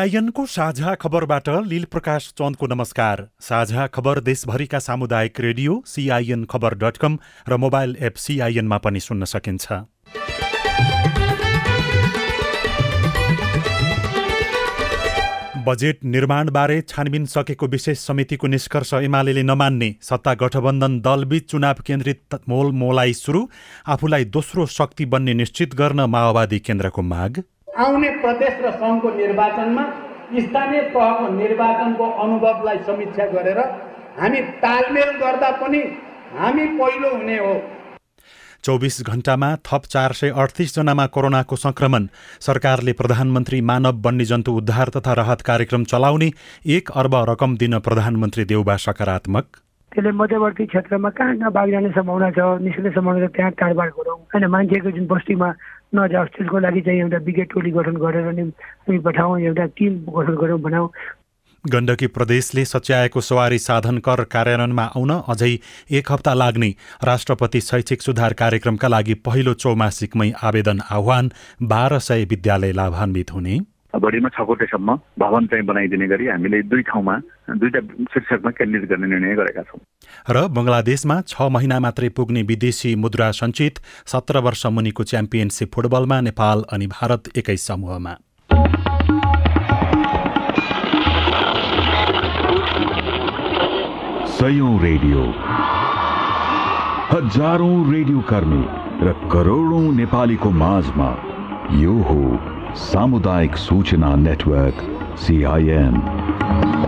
सिआइएनको साझा खबरबाट लील प्रकाश चन्दको नमस्कार। साझा खबर देशभरिका सामुदायिक रेडियो सिआइएन खबर डट कम र मोबाइल एप सिआइएनमा पनि सुन्न सकिन्छ। बजेट निर्माणबारे छानबिन सकेको विशेष समितिको निष्कर्ष एमाले नमान्ने सत्ता गठबन्धन दलबीच चुनाव केन्द्रित मोल मोलाई सुरु आफूलाई दोस्रो शक्ति बन्ने निश्चित गर्न माओवादी केन्द्रको माग। आउने प्रदेश र सङ्घको निर्वाचनमा स्थानीय तहको निर्वाचनको अनुभवलाई समीक्षा गरेर हामी तालमेल गर्दा पनि हामी पहिलो हुने हो। चौबिस घण्टामा थप चार सय अडतिसजनामा कोरोनाको संक्रमण सरकारले प्रधानमन्त्री मानव वन्यजन्तु उद्धार तथा राहत कार्यक्रम चलाउने एक अर्ब रकम दिन प्रधानमन्त्री देउबा सकारात्मक। त्यसले मध्यवर्ती क्षेत्रमा कहाँ कहाँ बाघ जाने सम्भावना छ निस्कने सम्भावना छ त्यहाँ कारोबार गरौँ। होइन मान्छेको जुन बस्तीमा नजाओस् त्यसको लागि चाहिँ एउटा ब्रिगेड टोली गठन गरेर नि हामी पठाउँ एउटा टिम गठन गरौँ बनाऊ। गण्डकी प्रदेशले सच्याएको सवारी साधन कर कार्यान्वयनमा आउन अझै एक हप्ता लाग्ने राष्ट्रपति शैक्षिक सुधार कार्यक्रमका लागि पहिलो चौमासिकमै आवेदन आह्वान बाह्र सय विद्यालय लाभान्वित हुने। बढीमा छ कोटेसम्म भवन चाहिँ बनाइदिने गरी हामीले दुई ठाउँमा दुईटा शीर्षकमा केन्द्रित गर्ने निर्णय गरेका छौँ। र बङ्गलादेशमा छ महिना मात्रै पुग्ने विदेशी मुद्रा सञ्चित सत्र वर्ष मुनिको च्याम्पियनसिप फुटबलमा नेपाल अनि भारत एकै समूहमा। सयौं रेडियो। हजारौं रेडियो कर्मी र करोडौं नेपालीको माझमा यो हो सामुदायिक सूचना नेटवर्क सिआइएन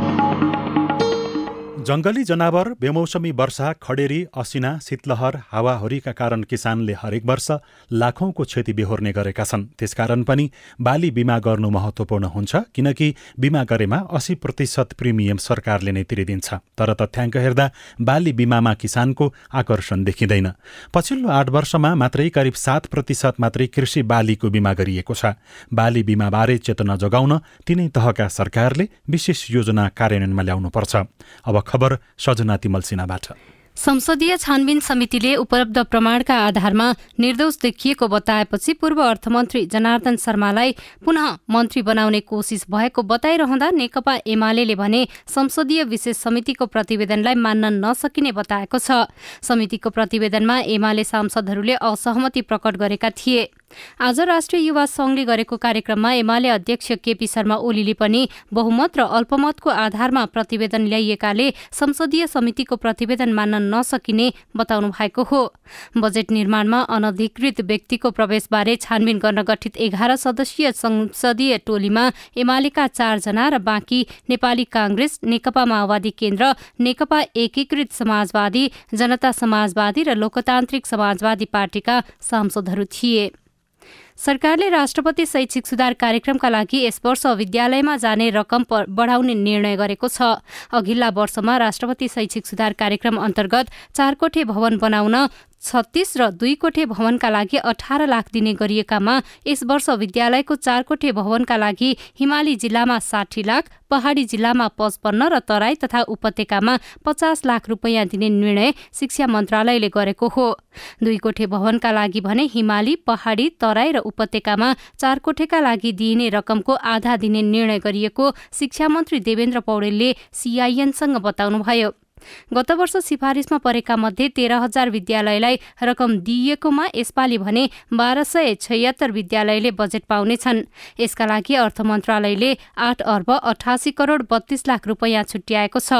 जङ्गली जनावर बेमौसमी वर्षा खडेरी असिना शीतलहर हावाहुरीका कारण किसानले हरेक वर्ष लाखौंको क्षति बेहोर्ने गरेका छन्। त्यसकारण पनि बाली बिमा गर्नु महत्वपूर्ण हुन्छ किनकि बिमा गरेमा अस्सी प्रतिशत प्रिमियम सरकारले नै तिरिदिन्छ। तर तथ्याङ्क हेर्दा बाली बिमामा किसानको आकर्षण देखिँदैन। पछिल्लो आठ वर्षमा मात्रै करिब सात प्रतिशत मात्रै कृषि बालीको बिमा गरिएको छ। बाली बिमाबारे चेतना जगाउन तिनै तहका सरकारले विशेष योजना कार्यान्वयनमा ल्याउनुपर्छ। अब खबर सजना तिमल सिन्हाबाट। संसदीय छानबिन समितिले उपलब्ध प्रमाणका आधारमा निर्दोष देखिएको बताएपछि पूर्व अर्थमन्त्री जनार्दन शर्मालाई पुनः मन्त्री बनाउने कोसिस भएको बताइरहँदा नेकपा एमाले भने संसदीय विशेष समितिको प्रतिवेदनलाई मान्न नसकिने बताएको छ। समितिको प्रतिवेदनमा एमाले सांसदहरूले असहमति प्रकट गरेका थिए। आज राष्ट्रिय युवा संघले गरेको कार्यक्रममा एमाले अध्यक्ष केपी शर्मा ओलीले पनि बहुमत र अल्पमतको आधारमा प्रतिवेदन ल्याइएकाले संसदीय समितिको प्रतिवेदन मान्न नसकिने बताउनु भएको हो। बजेट निर्माणमा अनधिकृत व्यक्तिको प्रवेशबारे छानबिन गर्न गठित एघार सदस्यीय संसदीय टोलीमा एमालेका चारजना र बाँकी नेपाली कांग्रेस नेकपा माओवादी केन्द्र नेकपा एकीकृत समाजवादी जनता समाजवादी र लोकतान्त्रिक समाजवादी पार्टीका सांसदहरू थिए। सरकारले राष्ट्रपति शैक्षिक सुधार कार्यक्रमका लागि यस वर्ष विद्यालयमा जाने रकम बढाउने निर्णय गरेको छ। अघिल्ला वर्षमा राष्ट्रपति शैक्षिक सुधार कार्यक्रम अन्तर्गत चारकोठे भवन बनाउन छत्तीस र दुई कोठे भवनका लागि अठार लाख दिने गरिएकामा यस वर्ष विद्यालयको चार कोठे भवनका लागि हिमाली जिल्लामा साठी लाख पहाड़ी जिल्लामा पचपन्न र तराई तथा उपत्यकामा पचास लाख रुपियाँ दिने निर्णय शिक्षा मन्त्रालयले गरेको हो। दुई कोठे भवनका लागि भने हिमाली पहाड़ी तराई र उपत्यकामा चार कोठेका लागि दिइने रकमको आधा दिने निर्णय गरिएको शिक्षा मन्त्री देवेन्द्र पौडेलले सीआईएनसँग बताउनुभयो। गत वर्ष सिफारिसमा परेका मध्ये तेह्र हजार विद्यालयलाई रकम दिइएकोमा यसपालि भने बाह्र सय छयत्तर विद्यालयले बजेट पाउनेछन्। यसका लागि अर्थ मन्त्रालयले आठ अर्ब अठासी करोड बत्तीस लाख रुपियाँ छुट्याएको छ।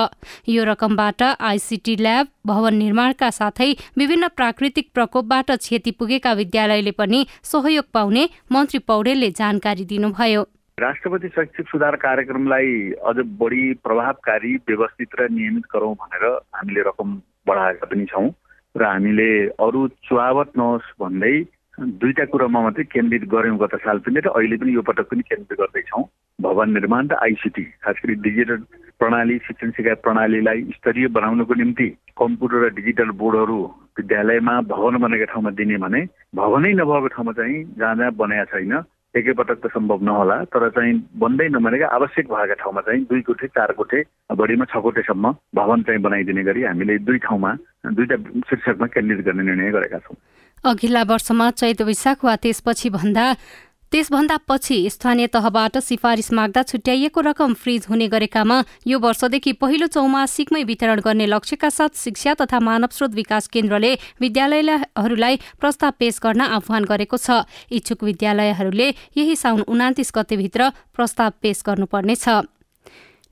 यो रकमबाट आइसिटी ल्याब भवन निर्माणका साथै विभिन्न प्राकृतिक प्रकोपबाट क्षति पुगेका विद्यालयले पनि सहयोग पाउने मन्त्री पौडेलले जानकारी दिनुभयो। राष्ट्रपति शैक्षिक सुधार कार्यक्रमलाई अझ बढी प्रभावकारी व्यवस्थित र नियमित गरौँ भनेर हामीले रकम बढाएका पनि छौँ र हामीले अरू चुहावट नहोस् भन्दै दुईटा कुरामा मात्रै केन्द्रित गऱ्यौँ गत साल पनि र अहिले पनि यो पटक पनि केन्द्रित गर्दैछौँ। भवन निर्माण र आइसिटी खास गरी डिजिटल प्रणाली शिक्षण सिकाइ प्रणालीलाई स्तरीय बनाउनको निम्ति कम्प्युटर र डिजिटल बोर्डहरू विद्यालयमा भवन बनेका ठाउँमा दिने भने भवनै नभएको ठाउँमा चाहिँ जहाँ जहाँ बनाएको छैन। एकैपटक त सम्भव नहोला तर चाहिँ बन्दै नबनेका आवश्यक भएका ठाउँमा चाहिँ दुई कोठे चार कोठे बढीमा छ कोठेसम्म भवन चाहिँ बनाइदिने गरी हामीले दुई ठाउँमा दुईटा शीर्षकमा केन्द्रित गर्ने निर्णय गरेका छौँ। अघिल्ला वर्षमा चैत वैशाख वा त्यसपछि भन्दा त्यसभन्दा पछि स्थानीय तहबाट सिफारिस माग्दा छुट्याइएको रकम फ्रिज हुने गरेकामा यो वर्षदेखि पहिलो चौमासिकमै वितरण गर्ने लक्ष्यका साथ शिक्षा तथा मानव स्रोत विकास केन्द्रले विद्यालयहरूलाई प्रस्ताव पेश गर्न आह्वान गरेको छ। इच्छुक विद्यालयहरूले यही साउन उनातिस गतेभित्र प्रस्ताव पेश गर्नुपर्नेछ।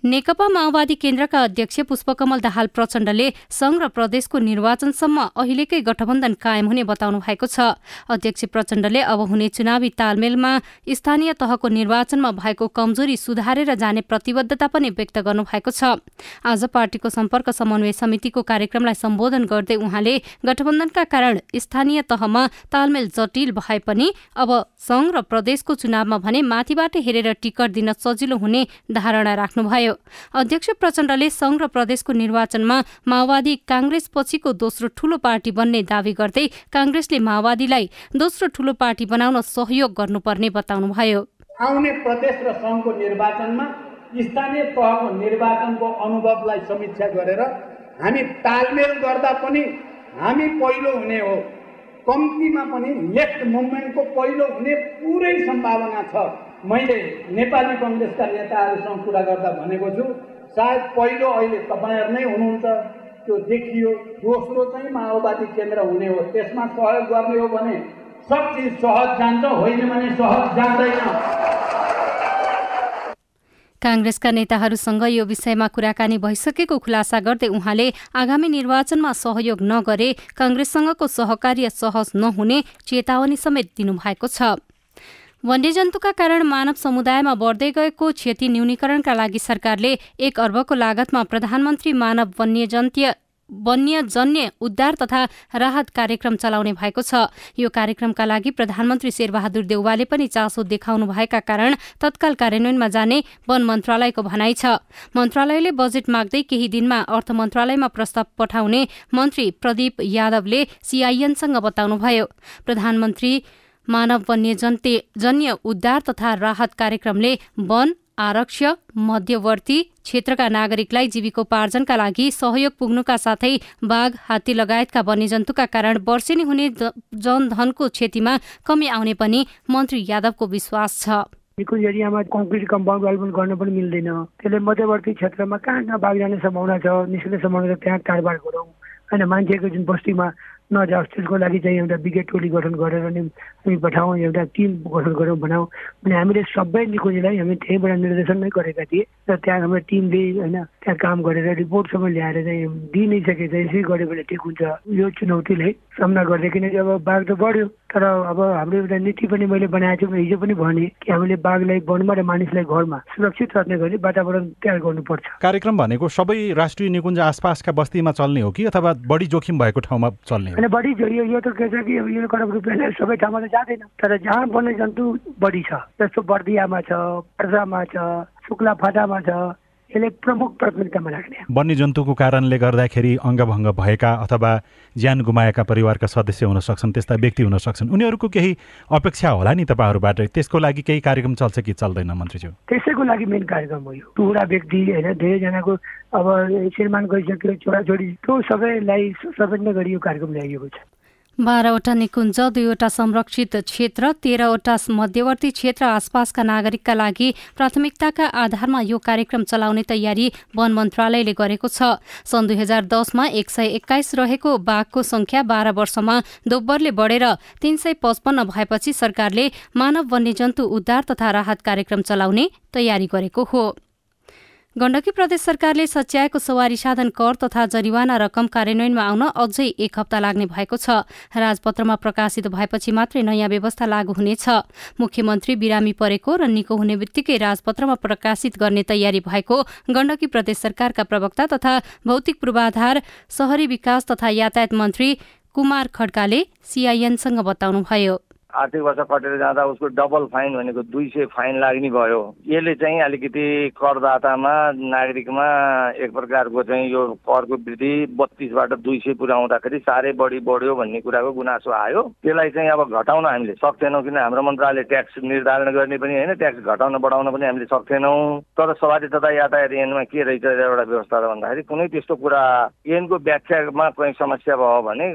नेकपा माओवादी केन्द्रका अध्यक्ष पुष्पकमल दाहाल प्रचण्डले संघ र प्रदेशको निर्वाचनसम्म अहिलेकै गठबन्धन कायम हुने बताउनु भएको छ। अध्यक्ष प्रचण्डले अब हुने चुनावी तालमेलमा स्थानीय तहको निर्वाचनमा भएको कमजोरी सुधारेर जाने प्रतिबद्धता पनि व्यक्त गर्नुभएको छ। आज पार्टीको सम्पर्क समन्वय समितिको कार्यक्रमलाई सम्बोधन गर्दै उहाँले गठबन्धनका कारण स्थानीय तहमा तालमेल जटिल भए पनि अब संघ र प्रदेशको चुनावमा भने माथिबाट हेरेर टिकट दिन सजिलो हुने धारणा राख्नुभयो। अध्यक्ष प्रचण्डले संघ र प्रदेशको निर्वाचनमा माओवादी काङ्ग्रेस पछिको दोस्रो ठूलो पार्टी बन्ने दावी गर्दै काङ्ग्रेसले माओवादीलाई दोस्रो ठूलो पार्टी बनाउन सहयोग गर्नुपर्ने बताउनुभयो। आउने प्रदेश र सङ्घको निर्वाचनमा स्थानीय तहको निर्वाचनको अनुभवलाई समीक्षा गरेर हामी तालमेल गर्दा पनि हामी पहिलो हुने हो। कम्तीमा पनि लेफ्ट मुभमेन्टको पहिलो हुने पुरै सम्भावना छ। मैले नेपाली कङ्ग्रेसका नेताहरूसँग कुरा गर्दा भनेको छु सायद पहिलो अहिले तपाईँहरू नै हुनुहुन्छ त्यो देखियो दोस्रो चाहिँ माओवादी केन्द्र हुने हो त्यसमा सहयोग गर्ने हो भने सब चिज सहज जान्छ होइन भने सहज जाँदैन। काङ्ग्रेसका नेताहरूसँग यो विषयमा कुराकानी भइसकेको खुलासा गर्दै उहाँले आगामी निर्वाचनमा सहयोग नगरे काङ्ग्रेससँगको सहकार्य सहज नहुने चेतावनी समेत दिनुभएको छ। वन्यजन्तुका कारण मानव समुदायमा बढ्दै गएको क्षति न्यूनीकरणका लागि सरकारले एक अर्बको लागतमा प्रधानमन्त्री मानव वन्यजन्तीय वन्यजन्य उद्धार तथा राहत कार्यक्रम चलाउने भएको छ। यो कार्यक्रमका लागि प्रधानमन्त्री शेरबहादुर देउवाले पनि चासो देखाउनु भएका कारण तत्काल कार्यान्वयनमा जाने वन मन्त्रालयको भनाइ छ। मन्त्रालयले बजेट माग्दै केही दिनमा अर्थ मन्त्रालयमा प्रस्ताव पठाउने मन्त्री प्रदीप यादवले सीआईएनसँग बताउनुभयो। प्रधानमन्त्री मानव वन्यजन्ते जन्य उद्धार तथा राहत कार्यक्रमले वन आरक्ष मध्यवर्ती क्षेत्रका नागरिकलाई जीविकोपार्जनका लागि सहयोग पुग्नुका साथै बाघ हात्ती लगायतका वन्यजन्तुका कारण वर्षेनी हुने जनधनको क्षतिमा कमी आउने पनि मन्त्री यादवको विश्वास छ। निकुञ्ज एरियामा कङ्क्रिट कम्पाउन्ड वाल पनि गर्न पनि मिल्दैन त्यसले मध्यवर्ती क्षेत्रमा कहाँ कहाँ बाघ जाने सम्भावना छ निस्किने सम्भावना छ त्यहाँ काडबाड गरौँ। होइन मान्छेको जुन बस्तीमा नजाओस् त्यसको लागि चाहिँ एउटा ब्रिगेड टोली गठन गरेर नि हामी पठाउँ एउटा टिम गठन गरौँ भनौँ। अनि हामीले सबै निकुञ्जलाई हामी त्यहीँबाट निर्देशन नै गरेका थिए र त्यहाँ हाम्रो टिमले होइन त्यहाँ काम गरेर रिपोर्टसम्म ल्याएर चाहिँ दिइ नै सके चाहिँ यसै गऱ्यो भने ठिक हुन्छ। यो चुनौतीलाई सामना गर्दै किनकि अब बाघ त बढ्यो। तर अब हाम्रो एउटा नीति पनि मैले बनाएको छु हिजो पनि भने कि हामीले बाघलाई वनमा र मानिसलाई घरमा सुरक्षित राख्ने गरी वातावरण तयार गर्नुपर्छ। कार्यक्रम भनेको सबै राष्ट्रिय निकुञ्ज आसपासका बस्तीमा चल्ने हो कि अथवा बढी जोखिम भएको ठाउँमा चल्ने होइन बढी यो यो त के छ कि यो कडप रुपियाँले सबै ठाउँमा त जाँदैन। तर जहाँ वन्य जन्तु बढी छ जस्तो बर्दियामा छ पर्सामा छ शुक्ला फाटामा छ यसले प्रमुख प्राथमिकतामा राख्ने वन्यजन्तुको कारणले गर्दाखेरि अङ्गभङ्ग भएका अथवा ज्यान गुमाएका परिवारका सदस्य हुन सक्छन् त्यस्ता व्यक्ति हुन सक्छन्। उनीहरूको केही अपेक्षा होला नि तपाईँहरूबाट? त्यसको लागि केही कार्यक्रम चल्छ कि चल्दैन मन्त्रीज्यू? त्यसैको लागि मेन कार्यक्रम हो यो। टुरा व्यक्ति होइन धेरैजनाको अब श्रीमान गइसक्यो छोराछोरी त्यो सबैलाई समेट्ने गरी यो कार्यक्रम ल्याइएको छ। बाह्रवटा निकुञ्ज दुईवटा संरक्षित क्षेत्र तेह्रवटा मध्यवर्ती क्षेत्र आसपासका नागरिकका लागि प्राथमिकताका आधारमा यो कार्यक्रम चलाउने तयारी वन मन्त्रालयले गरेको छ। सन् दुई हजार दसमा एक सय एक्काइस रहेको बाघको संख्या बाह्र वर्षमा दोब्बरले बढेर तीन सय पचपन्न भएपछि सरकारले मानव वन्यजन्तु उद्धार तथा राहत कार्यक्रम चलाउने तयारी गरेको हो। गण्डकी प्रदेश सरकारले सच्याएको सवारी साधन कर तथा जरिवाना रकम कार्यान्वयनमा आउन अझै एक हप्ता लाग्ने भएको छ। राजपत्रमा प्रकाशित भएपछि मात्रै नयाँ व्यवस्था लागू हुनेछ। मुख्यमन्त्री बिरामी परेको र निको हुने बित्तिकै राजपत्रमा प्रकाशित गर्ने तयारी भएको गण्डकी प्रदेश सरकारका प्रवक्ता तथा भौतिक पूर्वाधार शहरी विकास तथा यातायात मन्त्री कुमार खड्काले सीआईएनसँग बताउनुभयो। आर्थिक वर्ष कटेर जाँदा उसको डबल फाइन भनेको दुई सय फाइन लाग्ने भयो। यसले चाहिँ अलिकति करदातामा नागरिकमा एक प्रकारको चाहिँ यो करको वृद्धि बत्तिसबाट दुई सय पुर्याउँदाखेरि साह्रै बढी बढ्यो भन्ने कुराको गुनासो आयो। त्यसलाई चाहिँ अब घटाउन हामीले सक्थेनौँ किन हाम्रो मन्त्रालयले ट्याक्स निर्धारण गर्ने पनि होइन ट्याक्स घटाउन बढाउन पनि हामीले सक्थेनौँ तर सवारी तथा यातायात ऐनमा के रहेछ एउटा व्यवस्था भन्दाखेरि कुनै त्यस्तो कुरा ऐनको व्याख्यामा कहीँ समस्या भयो भने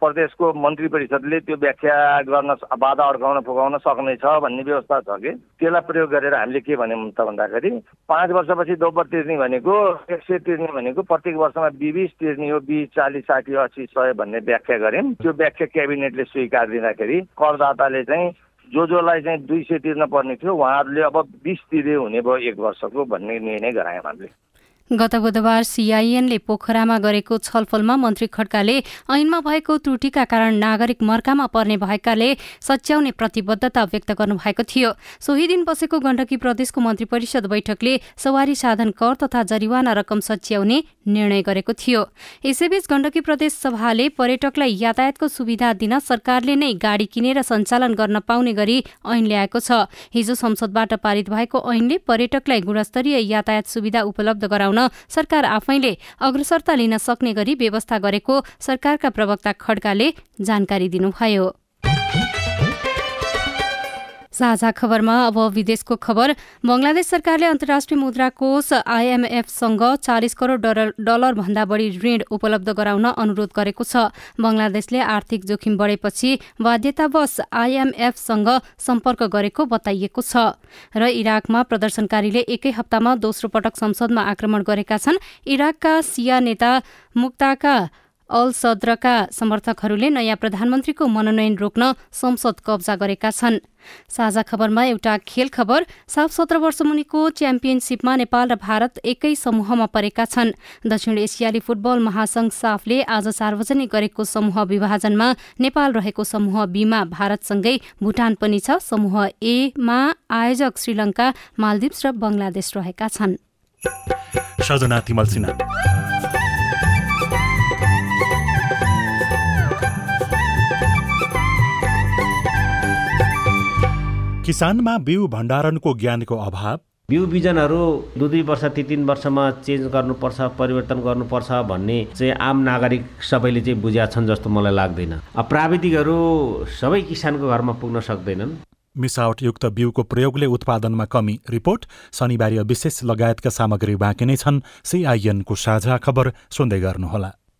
प्रदेशको मन्त्री परिषदले त्यो व्याख्या गर्न बाधा अड्काउन पुगाउन सक्नेछ भन्ने व्यवस्था छ कि? त्यसलाई प्रयोग गरेर हामीले के भन्यौँ त भन्दाखेरि पाँच वर्षपछि दोब्बर तिर्ने भनेको एक सय तिर्ने भनेको प्रत्येक वर्षमा बिबिस तिर्ने हो बिस चालिस साठी अस्सी सय भन्ने व्याख्या गऱ्यौँ। त्यो व्याख्या क्याबिनेटले स्वीकार दिँदाखेरि करदाताले चाहिँ जो जसलाई चाहिँ दुई सय तिर्न पर्ने थियो। उहाँहरूले अब बिस तिरे हुने भयो एक वर्षको भन्ने निर्णय गरायौँ हामीले। गत बुधबार सीआईएनले पोखरामा गरेको छलफलमा मन्त्री खड्काले ऐनमा भएको त्रुटिका कारण नागरिक मर्कामा पर्ने भएकाले सच्याउने प्रतिबद्धता व्यक्त गर्नुभएको थियो। सोही दिन बसेको गण्डकी प्रदेशको मन्त्री परिषद बैठकले सवारी साधन कर तथा जरिवाना रकम सच्याउने निर्णय गरेको थियो। यसैबीच गण्डकी प्रदेश सभाले पर्यटकलाई यातायातको सुविधा दिन सरकारले नै गाडी किनेर सञ्चालन गर्न पाउने गरी ऐन ल्याएको छ। हिजो संसदबाट पारित भएको ऐनले पर्यटकलाई गुणस्तरीय यातायात सुविधा उपलब्ध गराउन सरकार आफैले अग्रसरता लिन सक्ने गरी व्यवस्था गरेको सरकारका प्रवक्ता खड्काले जानकारी दिनुभयो। साझा खबरमा अब विदेशको खबर। बंगलादेश सरकारले अन्तर्राष्ट्रिय मुद्रा कोष आइएमएफसँग चालिस करोड़ डलर भन्दा बढी ऋण उपलब्ध गराउन अनुरोध गरेको छ। बंगलादेशले आर्थिक जोखिम बढेपछि बाध्यतावश आइएमएफसँग सम्पर्क गरेको बताइएको छ। र इराकमा प्रदर्शनकारीले एकै हप्तामा दोस्रो पटक संसदमा आक्रमण गरेका छन्। इराकका सिया नेता मुक्ताका अल सद्रका समर्थकहरूले नयाँ प्रधानमन्त्रीको मनोनयन रोक्न संसद कब्जा गरेका छन्। साझा खबरमा एउटा खेल खबर सात सत्र वर्ष मुनिको च्याम्पियनसिपमा नेपाल र भारत एकै समूहमा परेका छन्। दक्षिण एसियाली फुटबल महासंघ साफले आज सार्वजनिक गरेको समूह विभाजनमा नेपाल रहेको समूह बीमा भारतसँगै भूटान पनि छ। समूह एमा आयोजक श्रीलंका मालदिप्स र बंगलादेश रहेका छन्। किसानमा बिउ भण्डारणको ज्ञानको अभाव? बिउ बिजनहरू दुई दुई वर्ष ती तिन वर्षमा चेन्ज गर्नुपर्छ परिवर्तन गर्नुपर्छ भन्ने चाहिँ आम नागरिक सबैले चाहिँ बुझ्या छन् जस्तो मलाई लाग्दैन। प्राविधिकहरू सबै किसानको घरमा पुग्न सक्दैनन्। मिसावटयुक्त बिउको प्रयोगले उत्पादनमा कमी। रिपोर्ट शनिबार विशेष लगायतका सामग्री बाँकी नै छन्। सिआइएनको साझा खबर सुन्दै गर्नुहोला।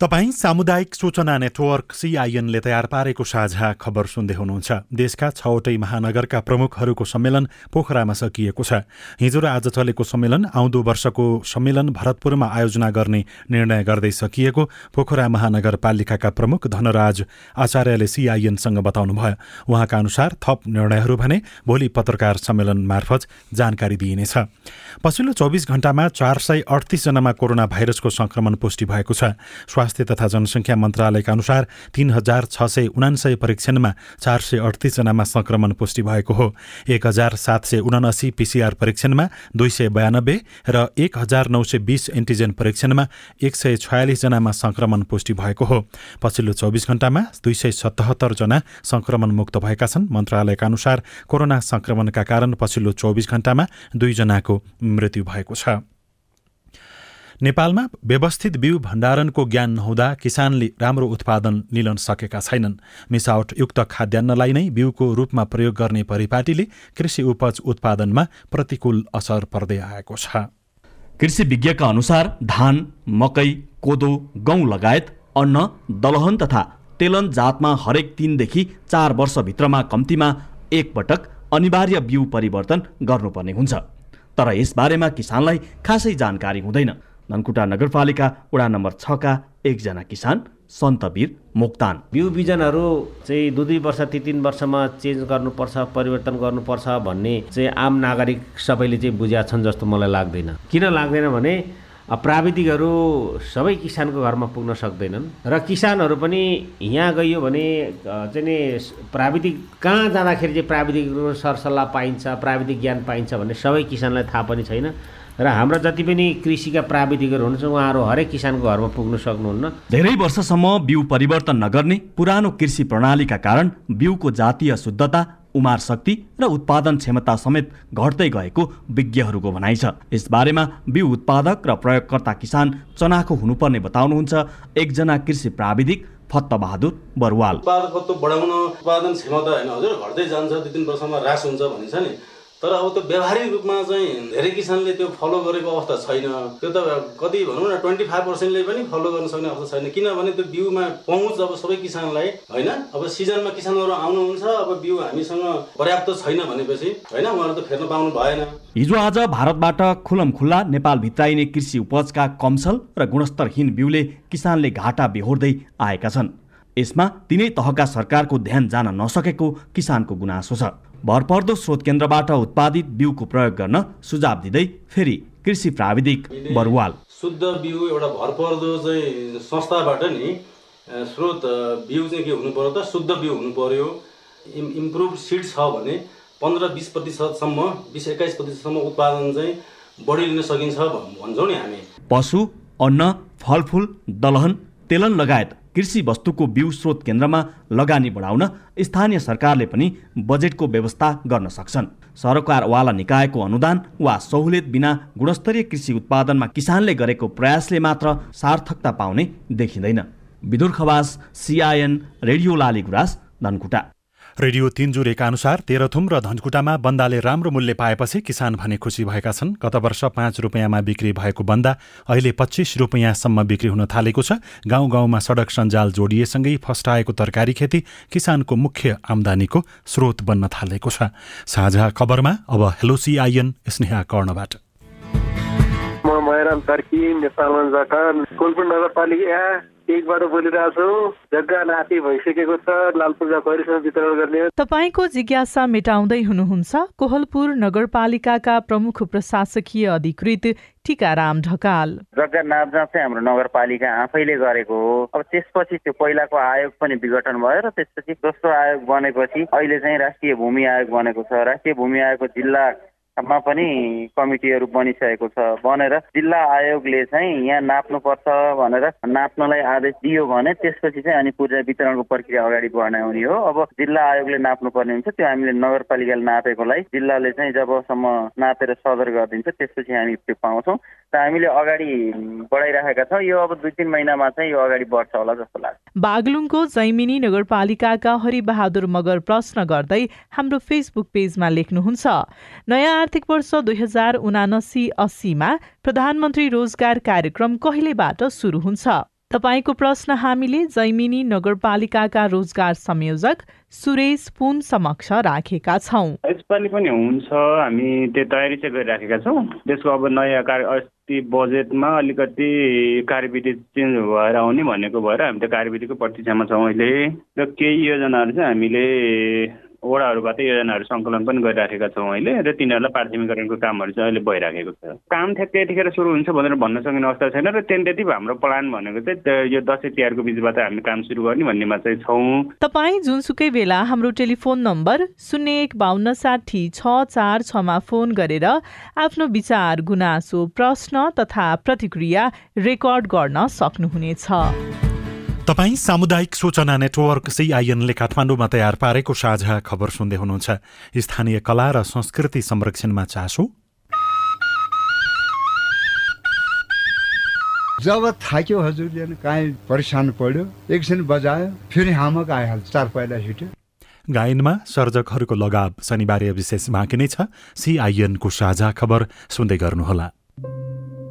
तपाईँ सामुदायिक सूचना नेटवर्क सीआईएनले तयार पारेको साझा खबर सुन्दै हुनुहुन्छ। देशका छवटै महानगरका प्रमुखहरूको सम्मेलन पोखरामा सकिएको छ। हिजो र आज चलेको सम्मेलन आउँदो वर्षको सम्मेलन भरतपुरमा आयोजना गर्ने निर्णय गर्दै सकिएको पोखरा महानगरपालिकाका प्रमुख धनराज आचार्यले सीआईएनसँग बताउनुभयो। उहाँका अनुसार थप निर्णयहरू भने भोलि पत्रकार सम्मेलन मार्फत जानकारी दिइनेछ। पछिल्लो चौबिस घण्टामा चार सय अडतिसजनामा कोरोना भाइरसको संक्रमण पुष्टि भएको छ। स्वास्थ्य तथा जनसङ्ख्या मन्त्रालयका अनुसार तीन हजार छ सय उनासय परीक्षणमा चार सय अडतिसजनामा संक्रमण पुष्टि भएको हो। एक हजार सात सय उनासी पिसिआर परीक्षणमा दुई सय बयानब्बे र एक हजार नौ सय बिस एन्टिजेन परीक्षणमा एक सय छयालिसजनामा संक्रमण पुष्टि भएको हो। पछिल्लो चौबिस घण्टामा दुई सय सतहत्तरजना संक्रमण मुक्त भएका छन्। मन्त्रालयका अनुसार कोरोना संक्रमणका कारण पछिल्लो चौबिस घण्टामा दुईजनाको मृत्यु भएको छ। नेपालमा व्यवस्थित बिउ भण्डारणको ज्ञान नहुँदा किसानले राम्रो उत्पादन लिन सकेका छैनन्। मिसावटयुक्त खाद्यान्नलाई नै बिउको रूपमा प्रयोग गर्ने परिपाटीले कृषि उपज उत्पादनमा प्रतिकूल असर पर्दै आएको छ। कृषि विज्ञका अनुसार धान मकै कोदो गहुँ लगायत अन्न दलहन तथा तेलन जातमा हरेक तिनदेखि चार वर्षभित्रमा कम्तीमा एकपटक अनिवार्य बिउ परिवर्तन गर्नुपर्ने हुन्छ। तर यसबारेमा किसानलाई खासै जानकारी हुँदैन। धनकुटा नगरपालिका वडा नम्बर छका एकजना किसान सन्तवीर मोक्तान। बिउ बिजनहरू चाहिँ दुई दुई वर्ष ती तिन वर्षमा चेन्ज गर्नुपर्छ परिवर्तन गर्नुपर्छ भन्ने चाहिँ आम नागरिक सबैले चाहिँ बुझ्या छन् जस्तो मलाई लाग्दैन। किन लाग्दैन भने प्राविधिकहरू सबै किसानको घरमा पुग्न सक्दैनन् र किसानहरू पनि यहाँ गइयो भने चाहिँ नि प्राविधिक कहाँ जाँदाखेरि चाहिँ प्राविधिक सरसल्लाह पाइन्छ प्राविधिक ज्ञान पाइन्छ भन्ने सबै किसानलाई थाहा पनि छैन। र हाम्रा जति पनि कृषिका प्राविधिकहरू हुनुहुन्छ उहाँहरू हरेक किसानको घरमा पुग्न सक्नुहुन्न। धेरै वर्षसम्म बिउ परिवर्तन नगर्ने पुरानो कृषि प्रणालीका कारण बिउको जातीय शुद्धता उमार शक्ति र उत्पादन क्षमता समेत घट्दै गएको विज्ञहरूको भनाइ छ। यसबारेमा बिउ उत्पादक र प्रयोगकर्ता किसान चनाखो हुनुपर्ने बताउनुहुन्छ एकजना कृषि प्राविधिक फत्त बहादुर बरुवाल। उत्पादकत्व बढाउन उत्पादन क्षमता होइन हजुर घट्दै जान्छ दुई तिन वर्षमा ह्रास हुन्छ भनिन्छ नि। तर अब त्यो व्यावहारिक रूपमा चाहिँ धेरै किसानले त्यो फलो गरेको अवस्था छैन। त्यो त कति भनौँ न ट्वेन्टी फाइभ पर्सेन्टले पनि फलो गर्न सक्ने अवस्था छैन। किनभने त्यो बिउमा पहुँच अब सबै किसानलाई होइन? अब सिजनमा किसानहरू आउनुहुन्छ अब बिउ हामीसँग पर्याप्त छैन भनेपछि होइन? उहाँहरू त फेर्न पाउनु भएन। हिजो आज भारतबाट खुलम खुल्ला नेपाल भित्राइने कृषि उपजका कमसल र गुणस्तरहीन बिउले किसानले घाटा बेहोर्दै आएका छन्। यसमा तिनै तहका सरकारको ध्यान जान नसकेको किसानको गुनासो छ। भरपर्दो स्रोत केन्द्रबाट उत्पादित बिउको प्रयोग गर्न सुझाव दिँदै फेरि कृषि प्राविधिक बरुवाल। शुद्ध बिउ एउटा भरपर्दो चाहिँ संस्थाबाट नि स्रोत बिउ चाहिँ के हुनु पर्यो त? शुद्ध बिउ हुनु पर्यो। इम् इम्प्रुभ सिड छ भने पन्ध्र बिस प्रतिशतसम्म बिस एक्काइस प्रतिशतसम्म उत्पादन चाहिँ बढी लिन सकिन्छ भन्छौँ नि हामी। पशु अन्न फलफुल दलहन तेलन लगायत कृषि वस्तुको बिउ स्रोत केन्द्रमा लगानी बढाउन स्थानीय सरकारले पनि बजेटको व्यवस्था गर्न सक्छन्। सरकारवाला निकायको अनुदान वा सहुलियत बिना गुणस्तरीय कृषि उत्पादनमा किसानले गरेको प्रयासले मात्र सार्थकता पाउने देखिँदैन। Vidur Khawas CIN radio Lali Gurans Dhankuta. Radio तिनजुरेका अनुसार तेह्रथुम र धनकुटामा बन्दाले राम्रो मूल्य पाएपछि किसान भने खुसी भएका छन्। गत वर्ष पाँच रुपियाँमा बिक्री भएको बन्दा अहिले पच्चिस रुपियाँसम्म बिक्री हुन थालेको छ। गाउँ गाउँमा सडक सञ्जाल जोडिएसँगै फस्टाएको तरकारी खेती किसानको मुख्य आमदानीको स्रोत बन्न थालेको छ। साझा खबरमा अब हेलो सिआइएन स्नेहा कर्णबाट। म मयराम कार्की नेपालगञ्जबाट कुलपुर नगरपालिका एकबाट बोलिरहेको छु जग्गा नाति भइसकेको छ लाल पूजा परिसर वितरण गर्ने। तपाईँको जिज्ञासा मेटाउँदै हुनुहुन्छ कोहलपुर नगरपालिकाका प्रमुख प्रशासकीय अधिकृत टिकाराम ढकाल। जग्गा नापजाँच चाहिँ हाम्रो नगरपालिका आफैले गरेको हो। अब त्यसपछि त्यो पहिलाको आयोग पनि विघटन भयो र त्यसपछि दोस्रो आयोग बनेपछि अहिले चाहिँ राष्ट्रिय भूमि आयोग बनेको छ। राष्ट्रिय भूमि आयोगको जिल्ला मा पनि कमिटीहरू बनिसकेको छ बनेर जिल्ला आयोगले चाहिँ यहाँ नाप्नुपर्छ भनेर नाप्नलाई आदेश दियो भने त्यसपछि चाहिँ अनि पूर्जा वितरणको प्रक्रिया अगाडि बढ्ने हुने हो। अब जिल्ला आयोगले नाप्नुपर्ने हुन्छ त्यो हामीले नगरपालिकाले नापेकोलाई जिल्लाले चाहिँ जबसम्म नापेर सदर गरिदिन्छ त्यसपछि हामी त्यो पाउँछौँ। र हामीले अगाडि बढाइराखेका छौँ। यो अब दुई तिन महिनामा चाहिँ यो अगाडि बढ्छ होला जस्तो लाग्छ। बागलुङको जैमिनी नगरपालिकाका हरिबहादुर मगर प्रश्न गर्दै हाम्रो फेसबुक पेजमा लेख्नुहुन्छ नयाँ आर्थिक वर्ष दुई हजार उनासी अस्सीमा प्रधानमन्त्री रोजगार कार्यक्रम कहिलेबाट सुरु हुन्छ? तपाईँको प्रश्न हामीले जैमिनी नगरपालिकाका रोजगार संयोजक सुरेश पुन समक्ष राखेका छौँ। यसपालि पनि हुन्छ। हामी त्यो तयारी चाहिँ गरिराखेका छौँ। त्यसको अब नयाँ कार्य अस्ति बजेटमा अलिकति कार्यविधि चेन्ज भएर आउने भनेको भएर हामी त्यो कार्यविधिको प्रतीक्षामा छौँ अहिले। र केही योजनाहरू चाहिँ हामीले वडाहरूबाट योजनाहरू सङ्कलन पनि गरिराखेका छौँ अहिले र तिनीहरूलाई प्राथमिकरणको कामहरू चाहिँ अहिले भइराखेको छ। काम ठ्याक्कै यतिखेर सुरु हुन्छ भनेर भन्न सकिने अवस्था छैन र टेन्टेटिभ हाम्रो प्लान भनेको चाहिँ यो दसैँ तिहारको बिचबाट हामी काम सुरु गर्ने भन्नेमा चाहिँ छौँ। तपाईँ जुनसुकै बेला हाम्रो टेलिफोन नम्बर शून्य एक बाहन्न साठी छ चार छमा फोन गरेर आफ्नो विचार गुनासो प्रश्न तथा प्रतिक्रिया रेकर्ड गर्न सक्नुहुनेछ। तपाईँ सामुदायिक सूचना नेटवर्क सिआइएनले काठमाडौँमा तयार पारेको साझा खबर सुन्दै हुनुहुन्छ। स्थानीय कला र संस्कृति संरक्षणमा चासो। जब थाक्यो हजुरले काहीँ परेसान पर्यो एकछिन बजायो फेरि हामक आइहाल्छ चार पहिला छिट्यो। गायनमा सर्जकहरूको लगाव शनिबार विशेष बाँकी नै छ। सिआइएनको साझा खबर सुन्दै गर्नुहोला।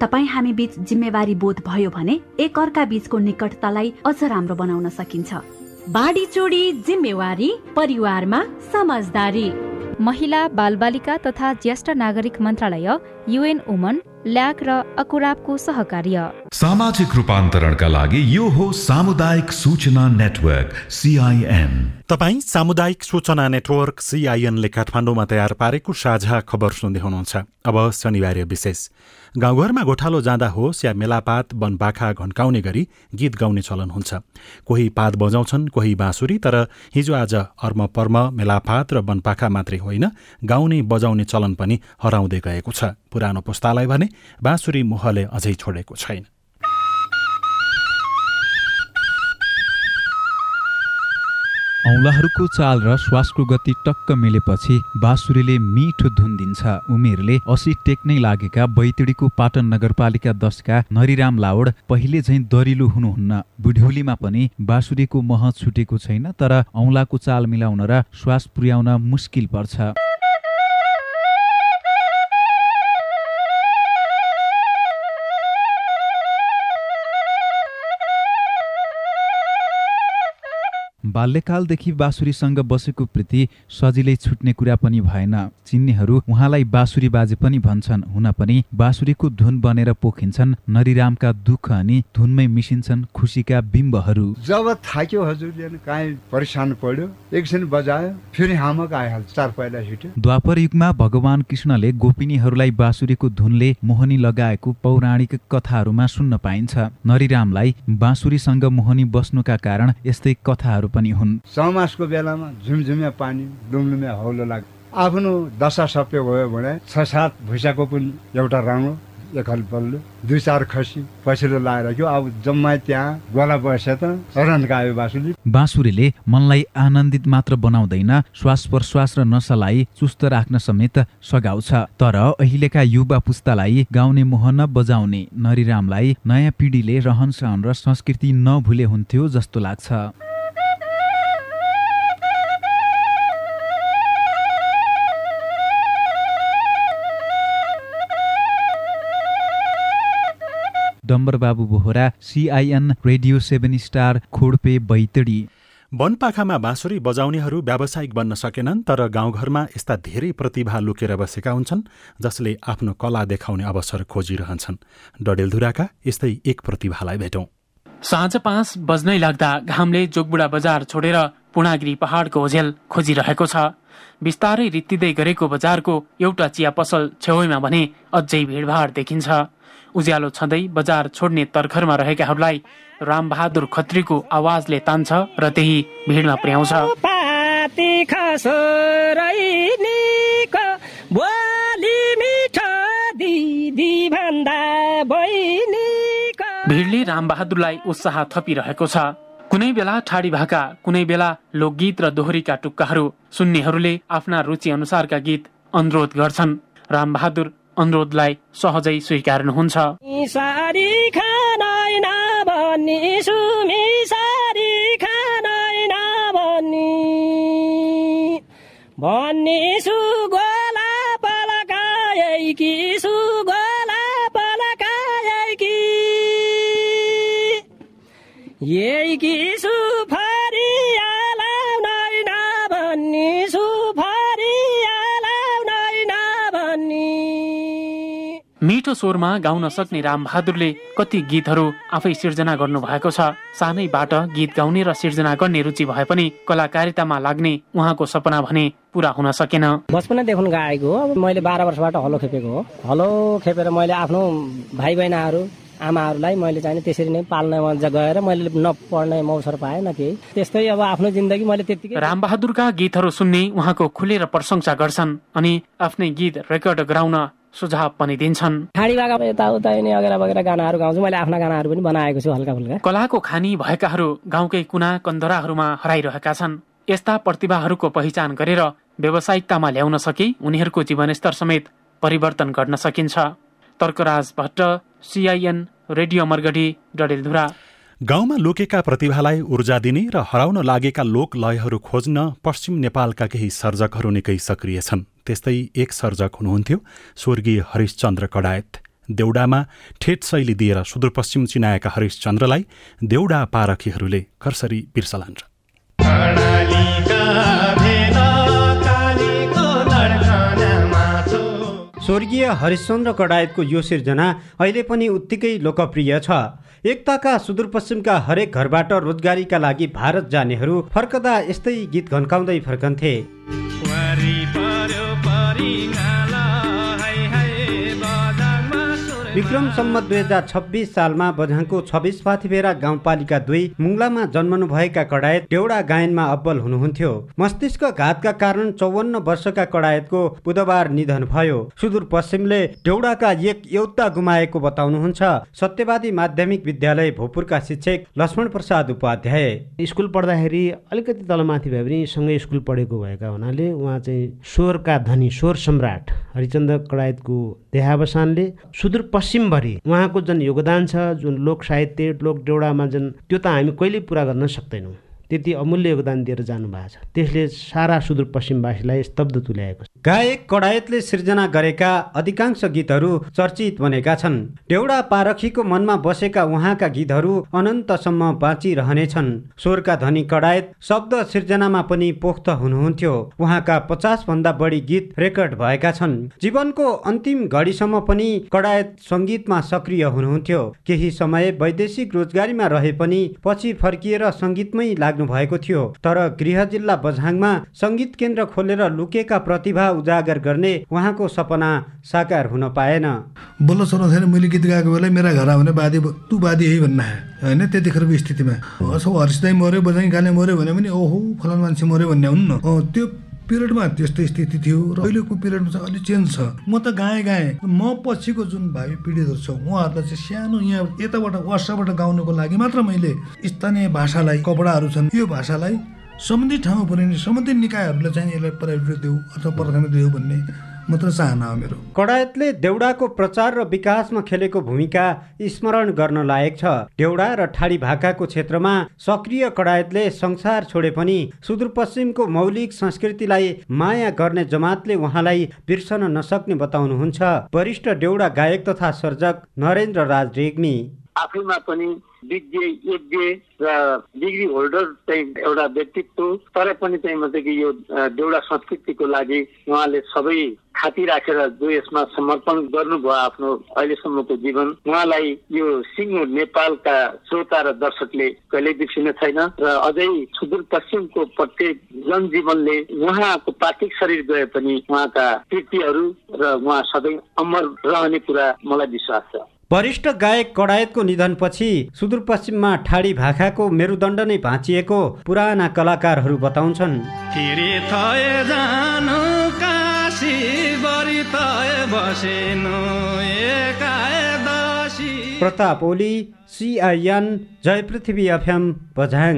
तपाईँ हामी बीच जिम्मेवारी बोध भयो भने एक अर्का बीचको निकटतालाई अझ राम्रो बनाउन सकिन्छ। बाढी चोडी जिम्मेवारी परिवारमा समझदारी। महिला बालबालिका तथा ज्येष्ठ नागरिक मन्त्रालय युएन वुमन ल्याक र अकुराबको सहकार्य। सामाजिक रूपान्तरणका लागि यो हो सामुदायिक सूचना नेटवर्क सिआइएन तपाईँ सामुदायिक सूचना नेटवर्क सिआइएनले काठमाडौँमा तयार पारेको साझा खबर सुन्दै हुनुहुन्छ। अब शनिबार विशेष। गाउँघरमा गोठालो जाँदा होस् या मेलापात वनपाखा घन्काउने गरी गीत गाउने चलन हुन्छ। कोही पात बजाउँछन् कोही बाँसुरी तर हिजो आज अर्म पर्म मेलापात र वनपाखा मात्रै होइन गाउने बजाउने चलन पनि हराउँदै गएको छ। पुरानो पुस्तालाई भने बाँसुरी मोहले अझै छोडेको छैन। औँलाहरूको चाल र श्वासको गति टक्क मिलेपछि बाँसुरीले मिठो धुन दिन्छ उमेरले असी टेक्नै लागेका बैतडीको पाटन नगरपालिका दसका नरिराम लावड पहिले झैँ दरिलो हुनुहुन्न। बुढ्यौलीमा पनि बाँसुरीको मह छुटेको छैन तर औँलाको चाल मिलाउन र श्वास पुर्याउन मुस्किल पर्छ। बाल्यकालदेखि बाँसुरीसँग बसेको प्रीति सजिलै छुट्ने कुरा पनि भएन। चिन्नेहरू उहाँलाई बाँसुरी बाजे पनि भन्छन्। हुन पनि बाँसुरीको धुन बनेर पोखिन्छन्। नरिरामका दुःख अनि धुनमै मिसिन्छन् खुसीका बिम्बहरू। जब थाक्यो हजुरले काहीँ परेसान पर्यो एकछिन बजायो फेरि हामक आइहाल्छ चार पहिला छिट्यो। द्वापर युगमा भगवान कृष्णले गोपिनीहरूलाई बाँसुरीको धुनले मोहनी लगाएको पौराणिक कथाहरूमा सुन्न पाइन्छ। नरिरामलाई बाँसुरीसँग मोहनी बस्नुका कारण यस्तै कथाहरू पनि हुन्। चौमासको बेलामा झुमझुम्या पानी लुमलुम्या हौलो लाग्छ आफ्नो दशा सप्य भयो भने छ सात भुइँसाको पनि एउटा राम्रो एकल बल्लो दुई चार खसी पछिल्लो लाएर राख्यो अब जम्मा त्यहाँ गोला बसे त रन्का आयो बाँसुरी बाँसुरीले मनलाई आनन्दित मात्र बनाउँदैन श्वास प्रश्वास र नसालाई चुस्त राख्न समेत सघाउँछ तर अहिलेका युवा पुस्तालाई गाउने मोहन बजाउने नरिरामलाई नयाँ पिँढीले रहन सहन र संस्कृति नभुले हुन्थ्यो जस्तो लाग्छ। Dambarbabu Bohara CIN radio seven star Khodpe Baitadi. वनपाखामा बाँसुरी बजाउनेहरू व्यावसायिक बन्न सकेनन् तर गाउँघरमा यस्ता धेरै प्रतिभा लुकेर बसेका हुन्छन् जसले आफ्नो कला देखाउने अवसर खोजिरहन्छन्। डडेलधुराका यस्तै एक प्रतिभालाई भेटौँ। साँझ पाँच बज्नै लाग्दा घामले जोगबुढा बजार छोडेर पूर्णागिरी पहाडको ओझेल खोजिरहेको छ। बिस्तारै रित्तिँदै गरेको बजारको एउटा चिया पसल छेउमा भने अझै भिडभाड देखिन्छ। उज्यालो छँदै बजार छोड्ने तर्खरमा रहेकाहरूलाई रामबहादुर खत्रीको आवाजले तान्छ र त्यही भिडमा पुर्याउँछ। भिडले रामबहादुरलाई उत्साह थपिरहेको छ। कुनै बेला ठाडी भाका कुनै बेला लोकगीत र दोहोरीका टुक्काहरू सुन्नेहरूले आफ्ना रुचि अनुसारका गीत अनुरोध गर्छन्। रामबहादुर अनुरोधलाई सहजै स्वीकार्नुहुन्छ। स्वरमा गाउन सक्ने रामबहादुरले कति गीतहरू आफै सिर्जना गर्नु भएको छ। सानैबाट गीत गाउने र सिर्जना गर्ने रुचि भए पनि कलाकारितामा लाग्ने उहाँको सपना भने पुरा हुन सकेन। बचपनदेखि गाएको हो। मैले बाह्र वर्षबाट हलो खेपेको हो। हलो खेपेर मैले आफ्नो भाइ बहिनीहरू आमाहरूलाई मैले चाहिँ त्यसरी नै पाल्नमा गएर मैले नपढ्ने अवसर पाएँ न केही। त्यस्तै अब आफ्नो जिन्दगी मैले त्यतिकै रामबहादुरका गीतहरू सुन्ने उहाँको खुलेर प्रशंसा गर्छन् अनि आफ्नै गीत रेकर्ड गराउन सुझाव पनि दिन्छन्। यताउता अगेर बगेर गानाहरू गाउँछु। मैले आफ्ना गानाहरू पनि बनाएको छु हल्का फुल्का। कलाको खानी भएकाहरू गाउँकै कुना कन्दराहरूमा हराइरहेका छन्। यस्ता प्रतिभाहरूको पहिचान गरेर व्यावसायिकतामा ल्याउन सके उनीहरूको जीवनस्तर समेत परिवर्तन गर्न सकिन्छ। Tarkaraj Bhatt CIN radio Margadhi Dadeldhura. गाउँमा लुकेका प्रतिभालाई ऊर्जा दिने र हराउन लागेका लोक लयहरू खोज्न पश्चिम नेपालका केही सर्जकहरू निकै सक्रिय छन्। त्यस्तै एक सर्जक हुनुहुन्थ्यो स्वर्गीय हरिशचन्द्र कडायत। देउडामा ठेट शैली दिएर सुदूरपश्चिम चिनाएका हरिशचन्द्रलाई देउडा पारखीहरूले कर्सरी बिर्सलान्छ स्वर्गीय हरिश्चन्द्र कडायतको यो सिर्जना अहिले पनि उत्तिकै लोकप्रिय छ। एकताका सुदूरपश्चिमका हरेक घरबाट रोजगारीका लागि भारत जानेहरू फर्कदा यस्तै गीत घन्काउँदै फर्कन्थे। विक्रम सम्म दुई हजार छब्बिस सालमा बझाङको छब्बिस पाथिभेरा गाउँपालिका दुई मुङ्लामा जन्मनुभएका कडायत डेउडा गायनमा अब्बल हुनुहुन्थ्यो। मस्तिष्क घातका कारण चौवन्न वर्षका कडायतको बुधबार निधन भयो। सुदूरपश्चिमले डेउडाका एक योद्धा गुमाएको बताउनुहुन्छ। सत्यवादी माध्यमिक विद्यालय भोपुरका शिक्षक लक्ष्मण प्रसाद उपाध्याय। स्कुल पढ्दाखेरि अलिकति तलमाथि भए पनि सँगै स्कुल पढेको भएका हुनाले उहाँ चाहिँ स्वरका धनी स्वर सम्राट हरिचन्द्र कडायतको देहावसानले सुदूरपश्चिमभरि उहाँको जुन योगदान छ जुन लोक साहित्य लोक डेउडामा जुन त्यो त हामी कहिल्यै पुरा गर्न सक्दैनौँ। त्यति अमूल्य योगदान दिएर जानु भएको छ। त्यसले सारा सुदूरपश्चिमवासीलाई स्तब्ध तुल्याएको छ। गायक कडायतले सिर्जना गरेका अधिकांश गीतहरू चर्चित बनेका छन्। डेउडा पारखीको मनमा बसेका उहाँका गीतहरू अनन्तसम्म बाँचिरहनेछन्। स्वरका धनी कडायत शब्द सिर्जनामा पनि पोख्त हुनुहुन्थ्यो। उहाँका पचास भन्दा बढी गीत रेकर्ड भएका छन्। जीवनको अन्तिम घडीसम्म पनि कडायत सङ्गीतमा सक्रिय हुनुहुन्थ्यो। केही समय वैदेशिक रोजगारीमा रहे पनि पछि फर्किएर सङ्गीतमै लाग्नु भएको थियो। तर गृह जिल्ला बझाङमा सङ्गीत केन्द्र खोलेर लुकेका प्रतिभा उजागर गर्ने उहाँको सपना साकार हुन पाएन। बल्ल छोराछोरी मैले गीत गाएको बेला मेरा घर आउने बाधी तु बाधी यही भन्न होइन त्यतिखेरको स्थितिमा। असो हर्षदाई मऱ्यो बजाइ गाने मऱ्यो भने पनि ओहो फलान मान्छे मऱ्यो भन्ने हुन्न त्यो पिरियडमा त्यस्तो स्थिति थियो र अहिलेको पिरियडमा चाहिँ अलिक चेन्ज छ। म त गाएँ गाएँ। म पछिको जुन भावी पिँढीहरू छ उहाँहरूलाई चाहिँ सानो यहाँ यताबाट वर्षबाट गाउनुको लागि मात्र मैले स्थानीय भाषालाई कपडाहरू छन् यो भाषालाई सम्बन्धित ठाउँमा पुऱ्याउने सम्बन्धित निकायहरूले चाहिँ यसलाई प्रायोरिटी देऊ अथवा प्राथमिकता देऊ भन्ने मात्र चाहना हो मेरो। कडायतले देउडाको प्रचार र विकासमा खेलेको भूमिका स्मरण गर्न लायक छ। देउडा र ठाडी भाकाको क्षेत्रमा सक्रिय कडायतले संसार छोडे पनि सुदूरपश्चिमको मौलिक संस्कृतिलाई माया गर्ने जमातले उहाँलाई बिर्सन नसक्ने बताउनुहुन्छ। वरिष्ठ देउडा गायक तथा सर्जक नरेन्द्र राज रेग्मी। आफैमा पनि विज्ञ यज्ञ र डिग्री होल्डर चाहिँ एउटा व्यक्तित्व तर पनि चाहिँ मतलब कि यो देउडा संस्कृतिको लागि उहाँले सबै थाती राखेर जो यसमा समर्पण गर्नुभयो आफ्नो अहिलेसम्मको जीवन उहाँलाई यो सिङ्गो नेपालका श्रोता र दर्शकले कहिल्यै बिर्सिने छैन र अझै सुदूरपश्चिमको प्रत्येक जनजीवनले उहाँको पार्थिव शरीर गए पनि उहाँका कृतिहरू र उहाँ सधैँ अमर रहने कुरा मलाई विश्वास छ। वरिष्ठ गायक कडायतको निधनपछि सुदूरपश्चिममा ठाडी भाखाको मेरुदण्ड नै भाँचिएको पुराना कलाकारहरू बताउँछन्। Pratap Oli CIN Jay Prithvi FM Bajhang.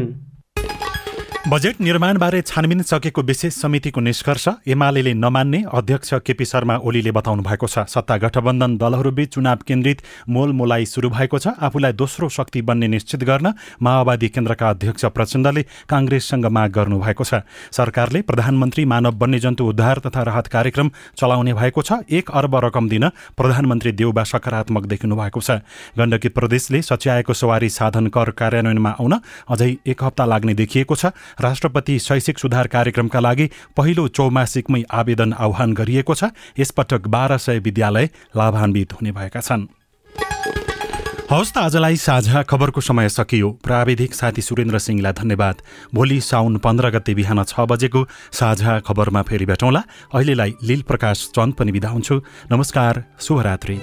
Budget निर्माणबारे छानबिन सकेको विशेष समितिको निष्कर्ष एमाले नमान्ने अध्यक्ष केपी शर्मा ओलीले बताउनु भएको छ। सत्ता गठबन्धन दलहरूबीच चुनाव केन्द्रित मोलमोलाई सुरु भएको छ। आफूलाई दोस्रो शक्ति बन्ने निश्चित गर्न माओवादी केन्द्रका अध्यक्ष प्रचण्डले काङ्ग्रेससँग माग गर्नुभएको छ। सरकारले प्रधानमन्त्री मानव वन्यजन्तु उद्धार तथा राहत कार्यक्रम चलाउने भएको छ। एक अर्ब रकम दिन प्रधानमन्त्री देउबा सकारात्मक देखिनु भएको छ। गण्डकी प्रदेशले सच्याएको सवारी साधन कर कार्यान्वयनमा आउन अझै एक हप्ता लाग्ने देखिएको छ। राष्ट्रपति शैक्षिक सुधार कार्यक्रमका लागि पहिलो चौमासिकमै आवेदन आह्वान गरिएको छ। यसपटक बाह्र सय विद्यालय लाभान्वित हुने भएका छन्। हवस् त आजलाई साझा खबरको समय सकियो। प्राविधिक साथी सुरेन्द्र सिंहलाई धन्यवाद। भोलि साउन पन्ध्र गते बिहान छ बजेको साझा खबरमा फेरि भेटौँला। अहिलेलाई लील प्रकाश चन्द पनि बिदा हुन्छु। नमस्कार शुभरात्री।